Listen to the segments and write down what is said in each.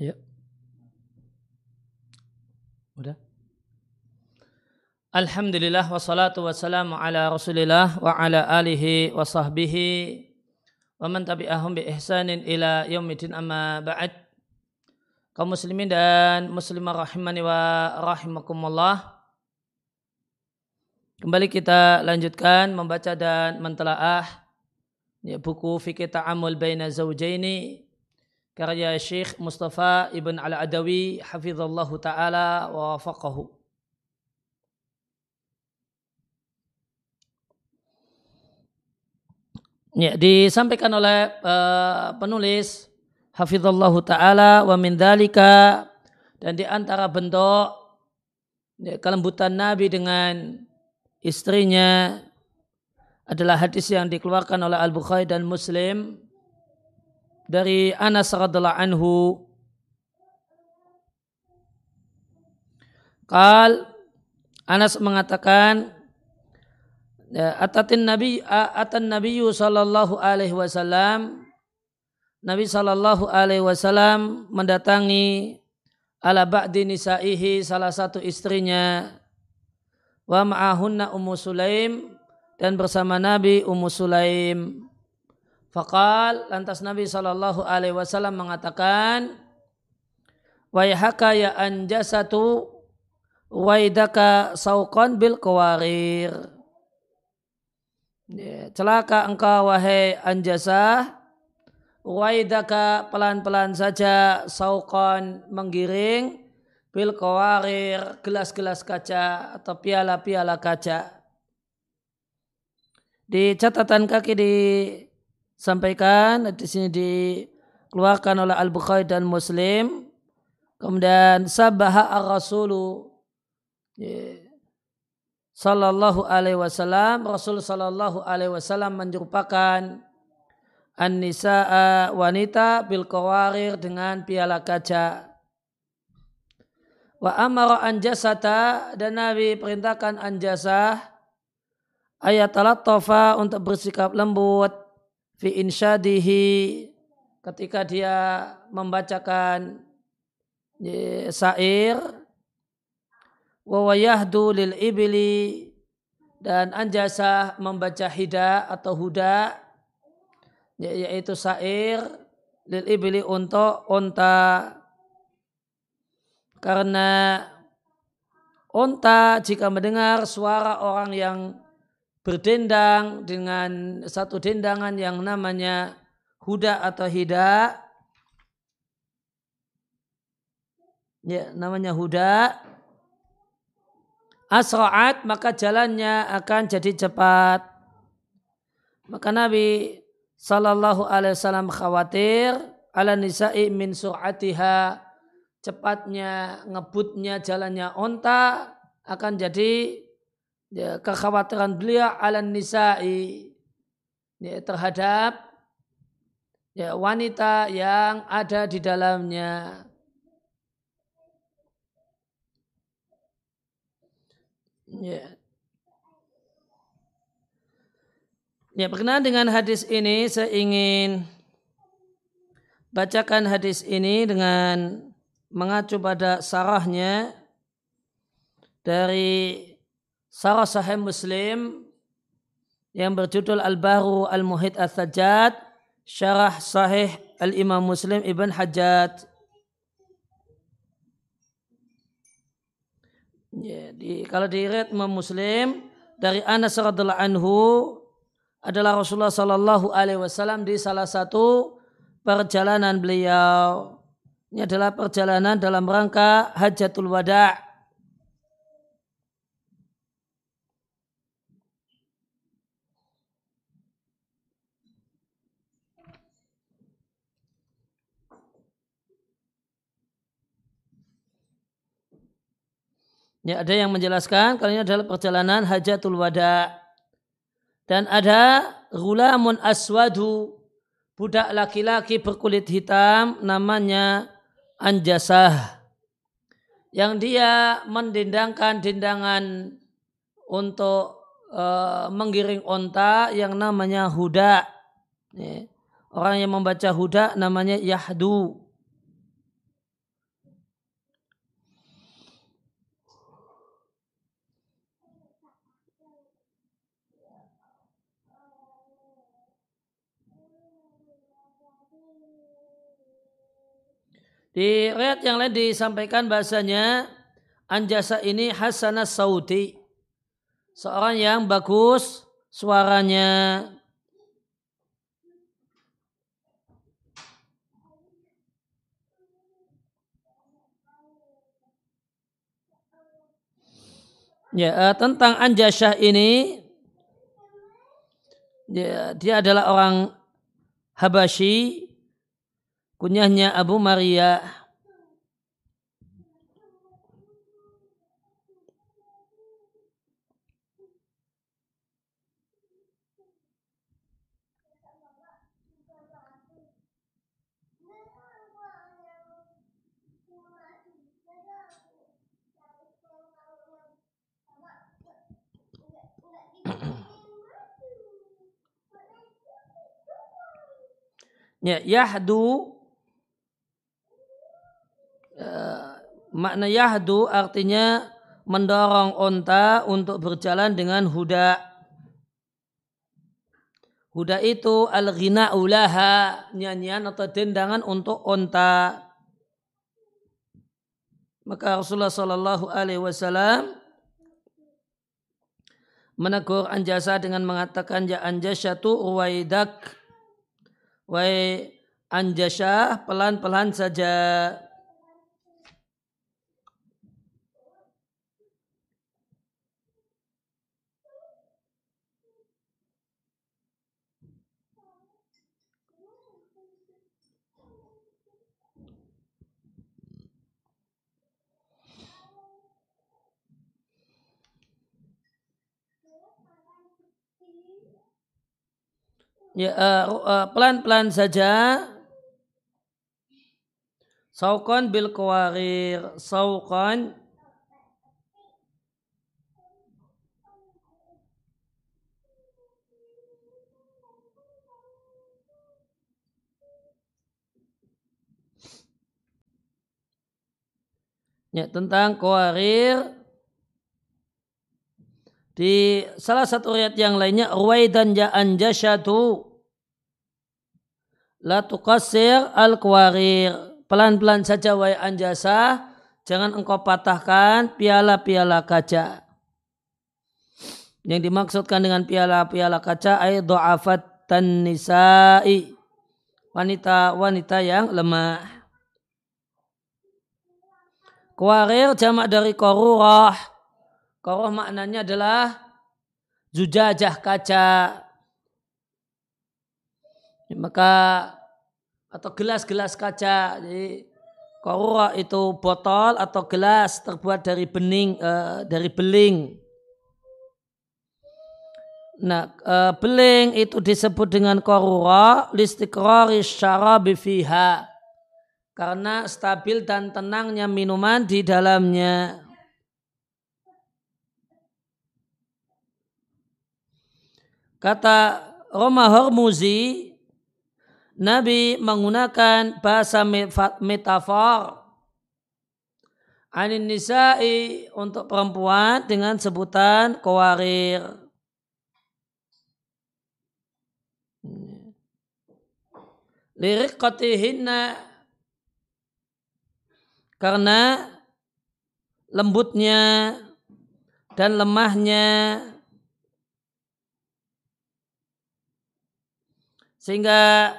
Ya. Udah. Alhamdulillah wassalatu wassalamu ala rasulillah wa ala alihi wa sahbihi wa man tabi'ahum bi ihsanin ila yaumidin amma ba'd kaum muslimin dan muslimah rahimani wa rahimakumullah kembali kita lanjutkan membaca dan mentelaah ya, buku fikih ta'amul baina zawjaini karya Syekh Mustafa Ibn Al-Adawi hafizallahu taala wa wafaqahu. Ya, disampaikan oleh uh, penulis hafizallahu taala wa min dalika dan di antara bentuk ya, kelembutan Nabi dengan istrinya adalah hadis yang dikeluarkan oleh Al-Bukhari dan Muslim dari Anas radhiallahu anhu. Kal Anas mengatakan Ya, atatin Nabi atan Nabi sallallahu alaihi wasallam. Nabi sallallahu alaihi wasallam mendatangi ala ba'di nisaihi salah satu istrinya wa ma'ahunna Ummu Sulaim dan bersama Nabi Ummu Sulaim Fakal lantas Nabi sallallahu alaihi wasallam mengatakan Wayhaka ya anjasatu waidaka sauqan bil kawarir Ya, celaka engkau wahai anjasa Waidaka pelan-pelan saja saukon menggiring bil kawarir gelas-gelas kaca atau piala-piala kaca. Di catatan kaki disampaikan di sini dikeluarkan oleh Al Bukhari dan Muslim. Kemudian sabaha ar-rasulu. Sallallahu alaihi wasallam Rasul sallallahu alaihi wasallam menyerupakan an-nisaa wanita bil kawarir dengan piala kaca wa amara anjasata dan Nabi perintahkan anjasah. Ayat tofa untuk bersikap lembut fi insyadihi ketika dia membacakan ya, sair wa lil ibli dan anjasa membaca hida atau huda ya, yaitu sair lil ibli untuk onta. Karena onta jika mendengar suara orang yang berdendang dengan satu dendangan yang namanya huda atau hida ya namanya huda asra'at maka jalannya akan jadi cepat. Maka Nabi Sallallahu Alaihi Wasallam khawatir ala nisa'i min sur'atiha cepatnya ngebutnya jalannya onta akan jadi ya, kekhawatiran beliau ala nisa'i ya, terhadap ya, wanita yang ada di dalamnya. Ya. Ya, berkenaan dengan hadis ini saya ingin bacakan hadis ini dengan mengacu pada sarahnya dari sarah sahih Muslim yang berjudul Al-Bahru Al-Muhid Al-Sajjad Syarah Sahih Al-Imam Muslim Ibn Hajjat Ya, di, kalau di Imam Muslim dari Anas radhiallahu anhu adalah Rasulullah Shallallahu Alaihi Wasallam di salah satu perjalanan beliau. Ini adalah perjalanan dalam rangka Hajatul Wada' Ya, ada yang menjelaskan kalau ini adalah perjalanan hajatul wada. Dan ada gulamun aswadu, budak laki-laki berkulit hitam namanya Anjasah. Yang dia mendendangkan dendangan untuk uh, menggiring onta yang namanya huda. Orang yang membaca huda namanya yahdu. Di riwayat yang lain disampaikan bahasanya Anjasa ini Hasanah Saudi. Seorang yang bagus suaranya. Ya, tentang Anjasah ini dia, dia adalah orang Habasyi kunyahnya Abu Maria. Ya, yahdu makna yahdu artinya mendorong onta untuk berjalan dengan huda. Huda itu al-ghina ulaha nyanyian atau dendangan untuk onta. Maka Rasulullah Shallallahu Alaihi Wasallam menegur Anjasa dengan mengatakan ya Anjasatu ruwaidak Wahai Anjasyah, pelan-pelan saja. Ya uh, uh, pelan-pelan saja. Saukon bil kawarir saukon ya tentang kawarir di salah satu ayat yang lainnya Ruwaidan ja anjashatu La tuqasir al-kwarir Pelan-pelan saja wahai anjasa Jangan engkau patahkan piala-piala kaca. Yang dimaksudkan dengan piala-piala kaca Ay do'afat dan nisa'i Wanita-wanita yang lemah. Kuarir jamak dari korurah Koroh maknanya adalah zujajah kaca. Maka atau gelas-gelas kaca. Jadi koroh itu botol atau gelas terbuat dari bening uh, dari beling. Nah, uh, beling itu disebut dengan korura listikrari syarabi fiha. Karena stabil dan tenangnya minuman di dalamnya. Kata Roma Hormuzi, Nabi menggunakan bahasa metafor. Anin nisa'i untuk perempuan dengan sebutan kawarir. Lirik kotihinna karena lembutnya dan lemahnya Sehingga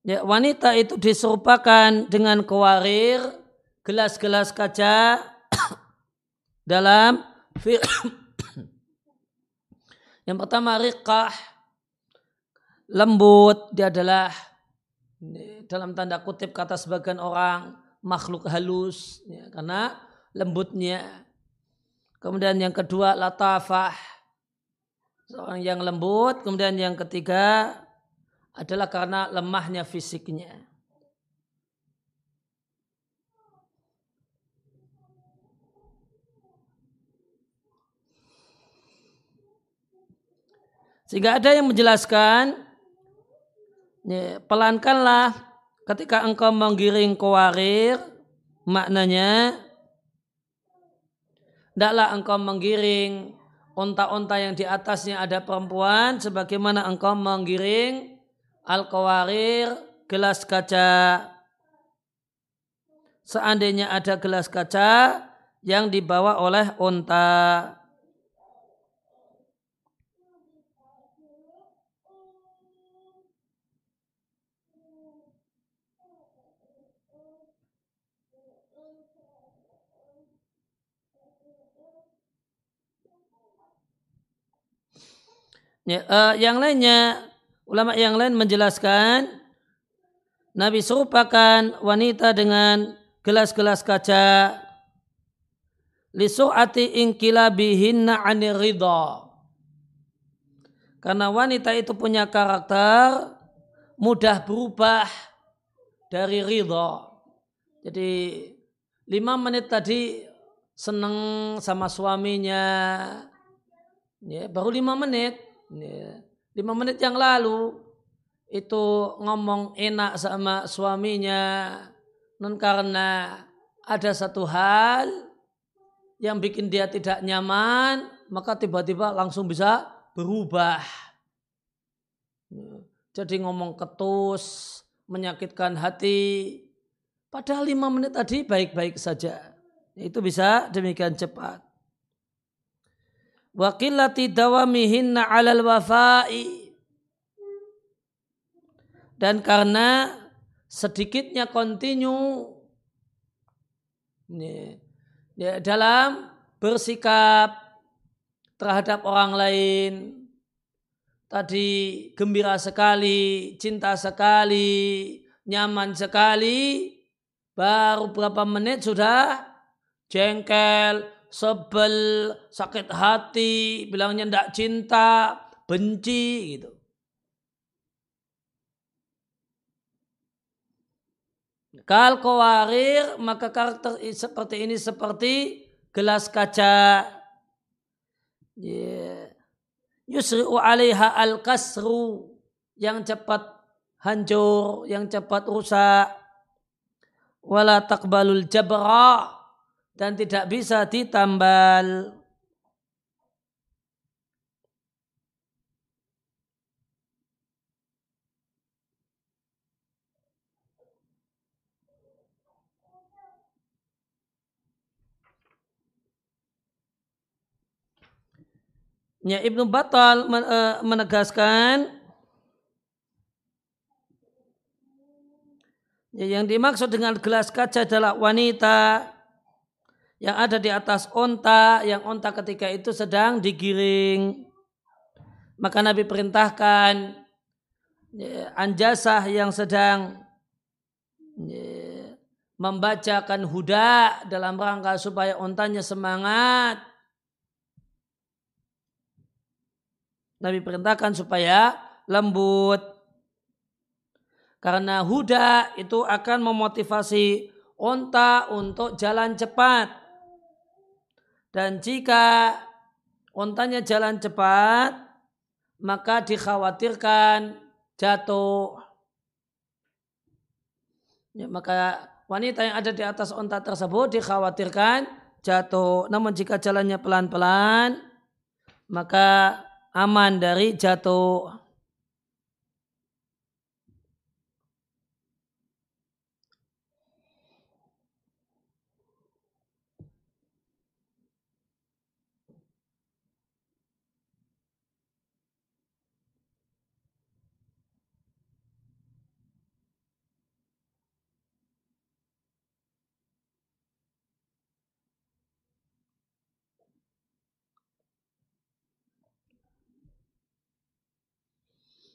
ya, wanita itu diserupakan dengan kewarir gelas-gelas kaca dalam yang pertama riqah lembut dia adalah dalam tanda kutip kata sebagian orang makhluk halus ya, karena lembutnya. Kemudian yang kedua latafah seorang yang lembut, kemudian yang ketiga adalah karena lemahnya fisiknya. Sehingga ada yang menjelaskan, pelankanlah ketika engkau menggiring kawarir, maknanya, tidaklah engkau menggiring unta-unta yang di atasnya ada perempuan sebagaimana engkau menggiring al-qawarir gelas kaca. Seandainya ada gelas kaca yang dibawa oleh unta Ya, uh, yang lainnya ulama yang lain menjelaskan Nabi serupakan wanita dengan gelas-gelas kaca lisu'ati inkilabihinna anir ridha. Karena wanita itu punya karakter mudah berubah dari ridha. Jadi lima menit tadi seneng sama suaminya, ya, baru lima menit. Lima menit yang lalu itu ngomong enak sama suaminya. Non karena ada satu hal yang bikin dia tidak nyaman maka tiba-tiba langsung bisa berubah. Jadi ngomong ketus menyakitkan hati. Padahal lima menit tadi baik-baik saja. Itu bisa demikian cepat wa qillati dawamihinna 'alal wafai. Dan karena sedikitnya kontinu ya, dalam bersikap terhadap orang lain tadi gembira sekali, cinta sekali, nyaman sekali, baru berapa menit sudah jengkel, sebel, sakit hati, bilangnya tidak cinta, benci gitu. Kal kawarir maka karakter seperti ini seperti gelas kaca. Yeah. Yusri'u alaiha al-kasru yang cepat hancur, yang cepat rusak. Wala takbalul jabra dan tidak bisa ditambal. Ya, Ibnu Batal eh, menegaskan ya, yang dimaksud dengan gelas kaca adalah wanita yang ada di atas onta, yang onta ketika itu sedang digiring. Maka Nabi perintahkan anjasah yang sedang membacakan huda dalam rangka supaya ontanya semangat. Nabi perintahkan supaya lembut. Karena huda itu akan memotivasi onta untuk jalan cepat. Dan jika ontanya jalan cepat, maka dikhawatirkan jatuh. Ya, maka wanita yang ada di atas onta tersebut dikhawatirkan jatuh. Namun jika jalannya pelan-pelan, maka aman dari jatuh.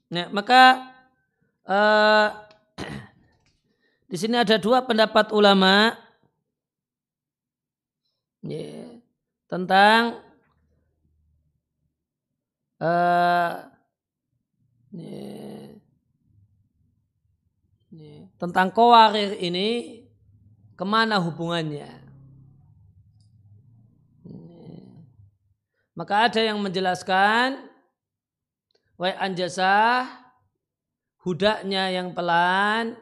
Nah, maka uh, di sini ada dua pendapat ulama yeah, tentang uh, yeah, yeah, tentang kawarir ini ke mana hubungannya. Maka ada yang menjelaskan Wai anjasah hudaknya yang pelan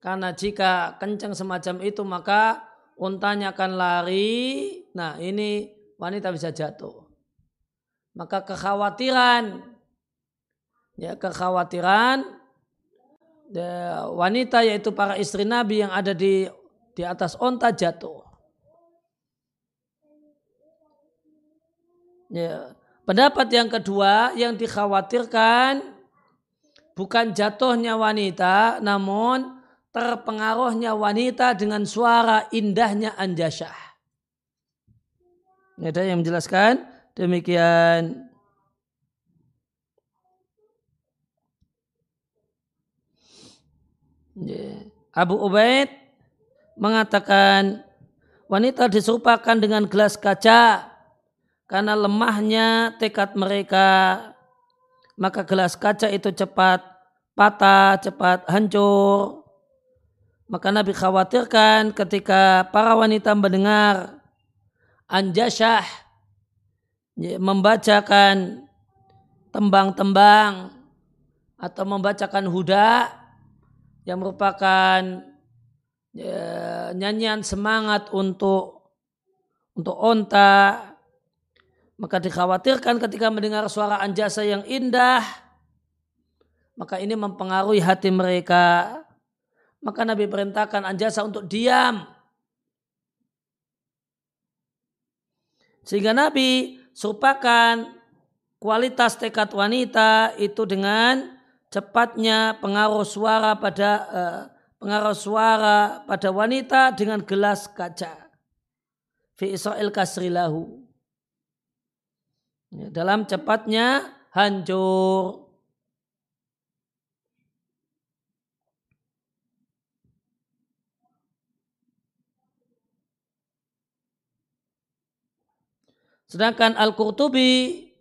karena jika kencang semacam itu maka untanya akan lari. Nah ini wanita bisa jatuh. Maka kekhawatiran ya kekhawatiran ya, wanita yaitu para istri Nabi yang ada di di atas onta jatuh. Ya. Pendapat yang kedua yang dikhawatirkan bukan jatuhnya wanita namun terpengaruhnya wanita dengan suara indahnya anjasyah. Ada yang menjelaskan demikian. Abu Ubaid mengatakan wanita diserupakan dengan gelas kaca karena lemahnya tekad mereka maka gelas kaca itu cepat patah, cepat hancur. Maka Nabi khawatirkan ketika para wanita mendengar anjasyah ya, membacakan tembang-tembang atau membacakan huda yang merupakan ya, nyanyian semangat untuk untuk onta maka dikhawatirkan ketika mendengar suara anjasa yang indah maka ini mempengaruhi hati mereka maka Nabi perintahkan anjasa untuk diam sehingga Nabi serupakan kualitas tekad wanita itu dengan cepatnya pengaruh suara pada uh, pengaruh suara pada wanita dengan gelas kaca. Fi Israel kasrilahu. Ya, dalam cepatnya hancur. Sedangkan Al-Qurtubi,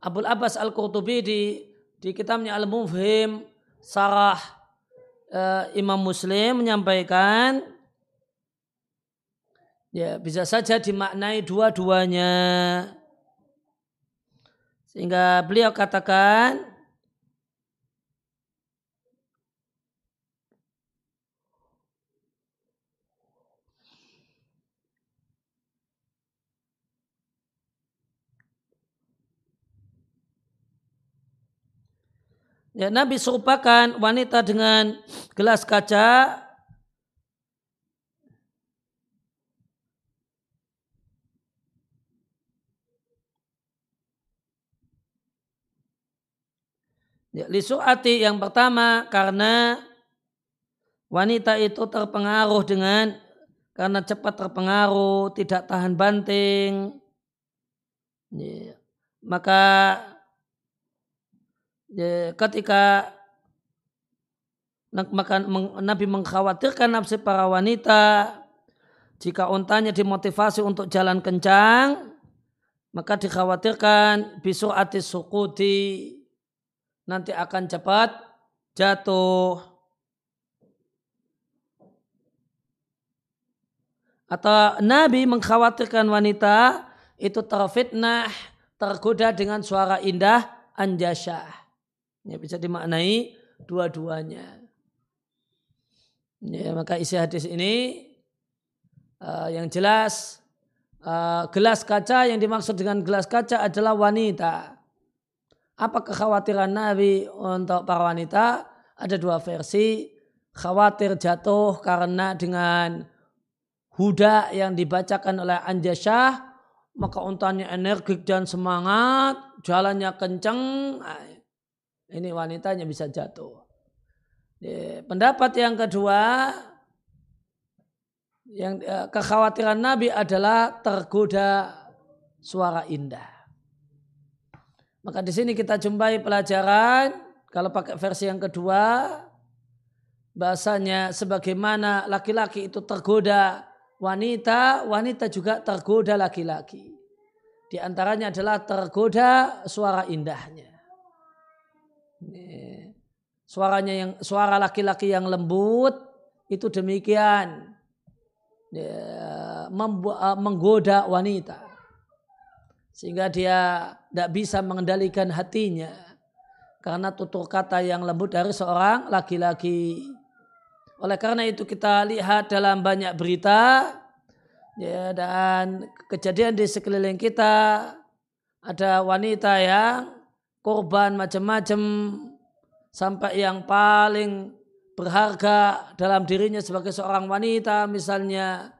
Abul Abbas Al-Qurtubi di di kitabnya Al-Mufhim Sarah uh, Imam Muslim menyampaikan ya bisa saja dimaknai dua-duanya sehingga beliau katakan Ya, Nabi serupakan wanita dengan gelas kaca Ya, lisuati yang pertama karena wanita itu terpengaruh dengan karena cepat terpengaruh, tidak tahan banting. Ya, maka ya, ketika maka Nabi mengkhawatirkan nafsi para wanita jika untanya dimotivasi untuk jalan kencang maka dikhawatirkan bisu atis sukuti nanti akan cepat jatuh atau Nabi mengkhawatirkan wanita itu terfitnah tergoda dengan suara indah anjasyah Ya, bisa dimaknai dua-duanya. Ya, maka isi hadis ini uh, yang jelas uh, gelas kaca yang dimaksud dengan gelas kaca adalah wanita. Apa kekhawatiran Nabi untuk para wanita? Ada dua versi. Khawatir jatuh karena dengan huda yang dibacakan oleh Anjasyah maka untanya energik dan semangat, jalannya kenceng, nah, ini wanitanya bisa jatuh. Pendapat yang kedua, yang eh, kekhawatiran Nabi adalah tergoda suara indah. Maka di sini kita jumpai pelajaran kalau pakai versi yang kedua bahasanya sebagaimana laki-laki itu tergoda wanita, wanita juga tergoda laki-laki. Di antaranya adalah tergoda suara indahnya. Suaranya yang suara laki-laki yang lembut itu demikian menggoda wanita sehingga dia tidak bisa mengendalikan hatinya karena tutur kata yang lembut dari seorang laki-laki. Oleh karena itu kita lihat dalam banyak berita ya dan kejadian di sekeliling kita ada wanita yang korban macam-macam sampai yang paling berharga dalam dirinya sebagai seorang wanita misalnya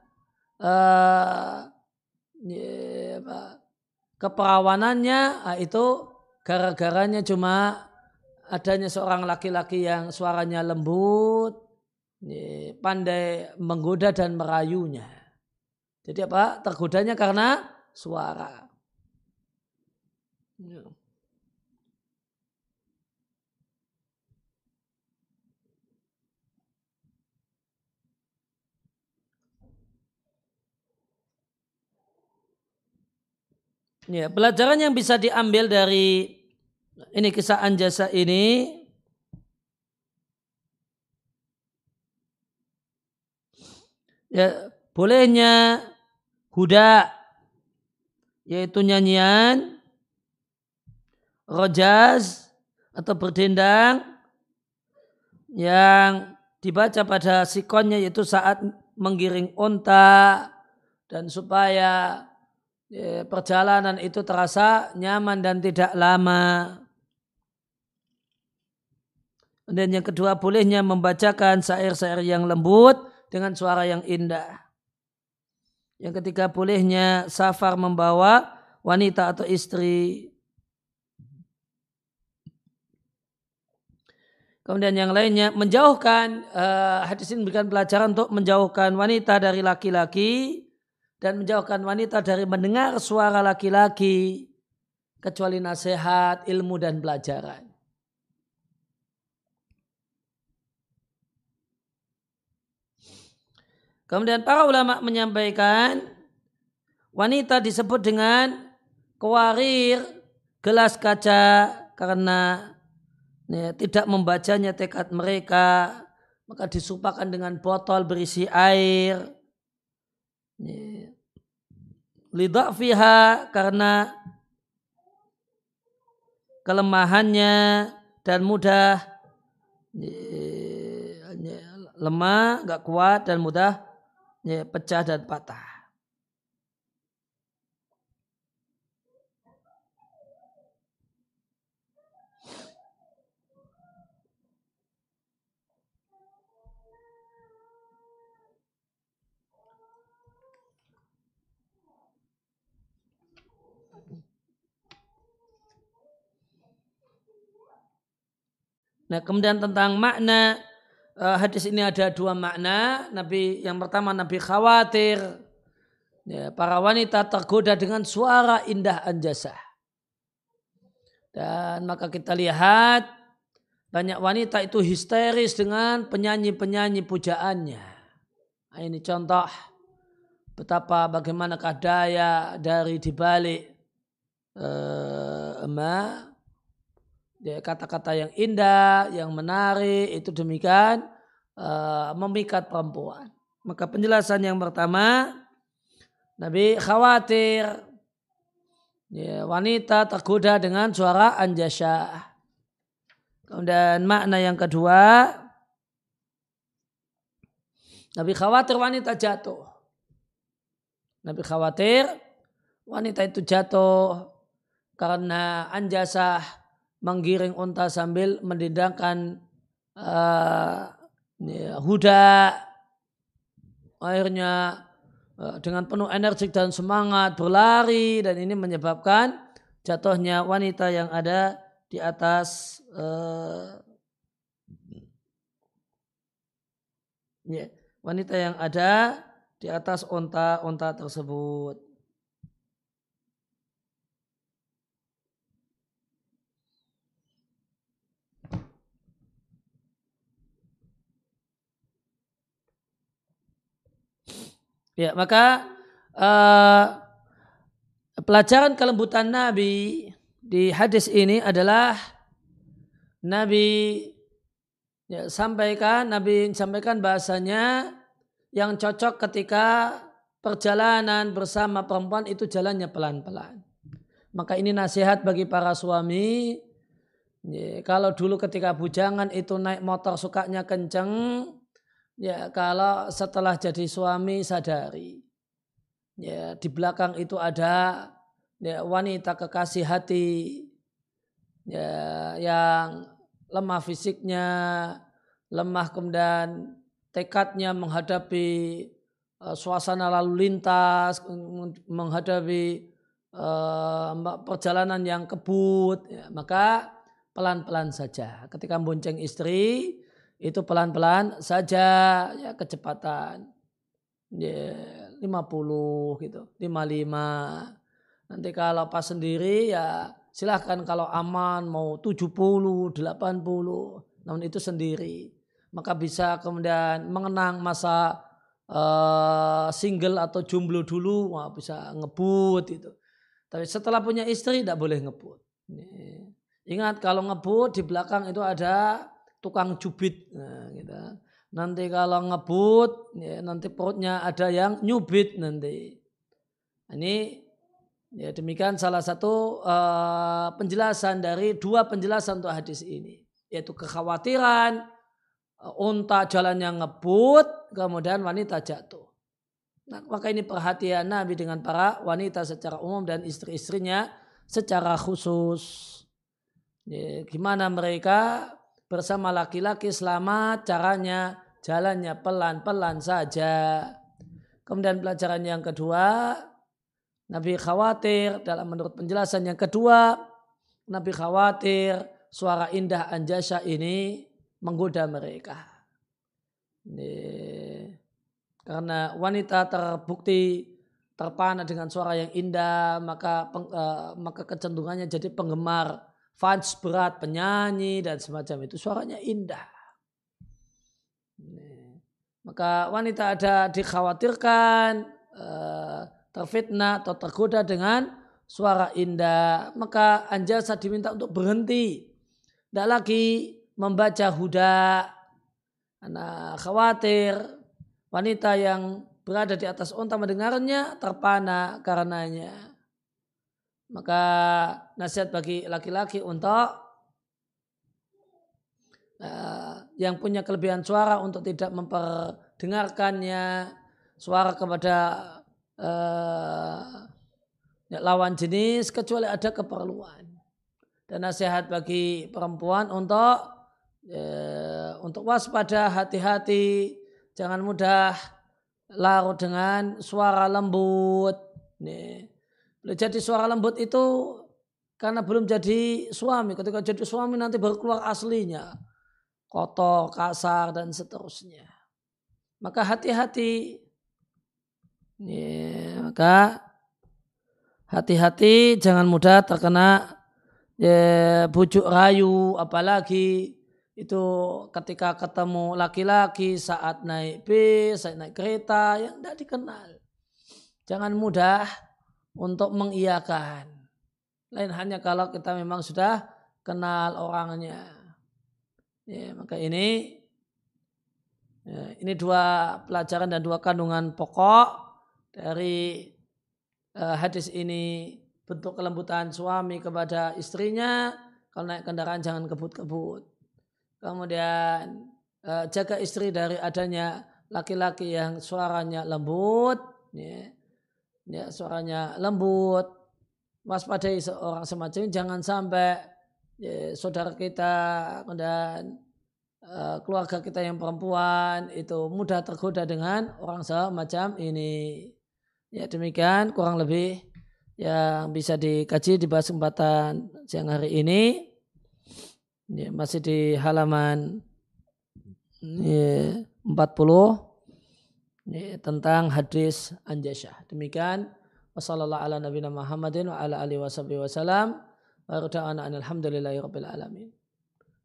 uh, keperawanannya ah, itu gara-garanya cuma adanya seorang laki-laki yang suaranya lembut pandai menggoda dan merayunya. Jadi apa? Tergodanya karena suara. Ya. Ya, pelajaran yang bisa diambil dari ini kisah Anjasa ini ya bolehnya huda yaitu nyanyian rojaz atau berdendang yang dibaca pada sikonnya yaitu saat menggiring unta dan supaya Ya, perjalanan itu terasa nyaman dan tidak lama. Dan yang kedua bolehnya membacakan syair-syair yang lembut dengan suara yang indah. Yang ketiga bolehnya safar membawa wanita atau istri. Kemudian yang lainnya menjauhkan uh, hadis ini memberikan pelajaran untuk menjauhkan wanita dari laki-laki dan menjauhkan wanita dari mendengar suara laki-laki kecuali nasihat, ilmu dan pelajaran. Kemudian para ulama menyampaikan wanita disebut dengan kewarir gelas kaca karena ya, tidak membacanya tekad mereka maka disupakan dengan botol berisi air Lidah fiha karena kelemahannya dan mudah lemah, nggak kuat dan mudah pecah dan patah. Nah kemudian tentang makna uh, hadis ini ada dua makna. Nabi yang pertama Nabi khawatir ya, para wanita tergoda dengan suara indah anjasah. Dan maka kita lihat banyak wanita itu histeris dengan penyanyi-penyanyi pujaannya. Nah, ini contoh betapa bagaimanakah daya dari dibalik uh, ya, kata-kata yang indah, yang menarik, itu demikian uh, memikat perempuan. Maka penjelasan yang pertama, Nabi khawatir ya, wanita tergoda dengan suara anjasya. Kemudian makna yang kedua, Nabi khawatir wanita jatuh. Nabi khawatir wanita itu jatuh karena anjasah menggiring unta sambil mendidangkan uh, huda akhirnya uh, dengan penuh energi dan semangat berlari dan ini menyebabkan jatuhnya wanita yang ada di atas uh, ya, wanita yang ada di atas unta-unta tersebut. Ya, maka uh, pelajaran kelembutan Nabi di hadis ini adalah Nabi ya, sampaikan Nabi sampaikan bahasanya yang cocok ketika perjalanan bersama perempuan itu jalannya pelan-pelan. Maka ini nasihat bagi para suami. Ya, kalau dulu ketika bujangan itu naik motor sukanya kenceng, Ya, kalau setelah jadi suami sadari. Ya, di belakang itu ada ya, wanita kekasih hati ya, yang lemah fisiknya, lemah kemudian tekadnya menghadapi uh, suasana lalu lintas, menghadapi uh, perjalanan yang kebut, ya, maka pelan-pelan saja. Ketika bonceng istri itu pelan-pelan saja ya kecepatan ya 50 gitu, 55. Nanti kalau pas sendiri ya silahkan kalau aman mau 70, 80, namun itu sendiri maka bisa kemudian mengenang masa uh, single atau jomblo dulu, wah bisa ngebut itu. Tapi setelah punya istri tidak boleh ngebut. Ingat kalau ngebut di belakang itu ada tukang cubit. Nah, gitu. Nanti kalau ngebut, ya, nanti perutnya ada yang nyubit nanti. Ini ya demikian salah satu uh, penjelasan dari dua penjelasan untuk hadis ini, yaitu kekhawatiran unta jalannya ngebut, kemudian wanita jatuh. Nah, maka ini perhatian Nabi dengan para wanita secara umum dan istri-istrinya secara khusus. Ya, gimana mereka bersama laki-laki selamat caranya jalannya pelan-pelan saja. Kemudian pelajaran yang kedua, Nabi khawatir dalam menurut penjelasan yang kedua, Nabi khawatir suara indah Anjasya ini menggoda mereka. Ini, karena wanita terbukti terpana dengan suara yang indah, maka uh, maka kecenderungannya jadi penggemar fans berat, penyanyi dan semacam itu suaranya indah. Maka wanita ada dikhawatirkan uh, terfitnah atau tergoda dengan suara indah, maka anjasa diminta untuk berhenti. Tidak lagi membaca huda. Anak khawatir wanita yang berada di atas unta mendengarnya terpana karenanya. Maka nasihat bagi laki-laki untuk uh, yang punya kelebihan suara untuk tidak memperdengarkannya suara kepada uh, lawan jenis kecuali ada keperluan. Dan nasihat bagi perempuan untuk ya, untuk waspada hati-hati jangan mudah larut dengan suara lembut nih jadi suara lembut itu karena belum jadi suami. Ketika jadi suami nanti baru keluar aslinya. Kotor kasar dan seterusnya. Maka hati-hati. Ya, maka hati-hati jangan mudah terkena ya, bujuk rayu. Apalagi itu ketika ketemu laki-laki saat naik bis, saat naik kereta yang tidak dikenal. Jangan mudah untuk mengiyakan. Lain hanya kalau kita memang sudah kenal orangnya. Ya, maka ini ya, ini dua pelajaran dan dua kandungan pokok dari uh, hadis ini bentuk kelembutan suami kepada istrinya kalau naik kendaraan jangan kebut-kebut kemudian uh, jaga istri dari adanya laki-laki yang suaranya lembut, ya, ya suaranya lembut, waspadai seorang semacam ini jangan sampai ya, saudara kita dan uh, keluarga kita yang perempuan itu mudah tergoda dengan orang semacam ini. Ya demikian kurang lebih yang bisa dikaji di kesempatan siang hari ini ya, masih di halaman ya, 40 ya, tentang hadis Anjasyah. Demikian wasallallahu ala nabiyina Muhammadin wa ala alihi wasallam wa alhamdulillahi alamin.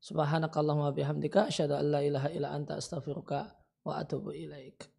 Subhanakallahumma bihamdika asyhadu an la ilaha illa anta astaghfiruka wa atubu ilaik.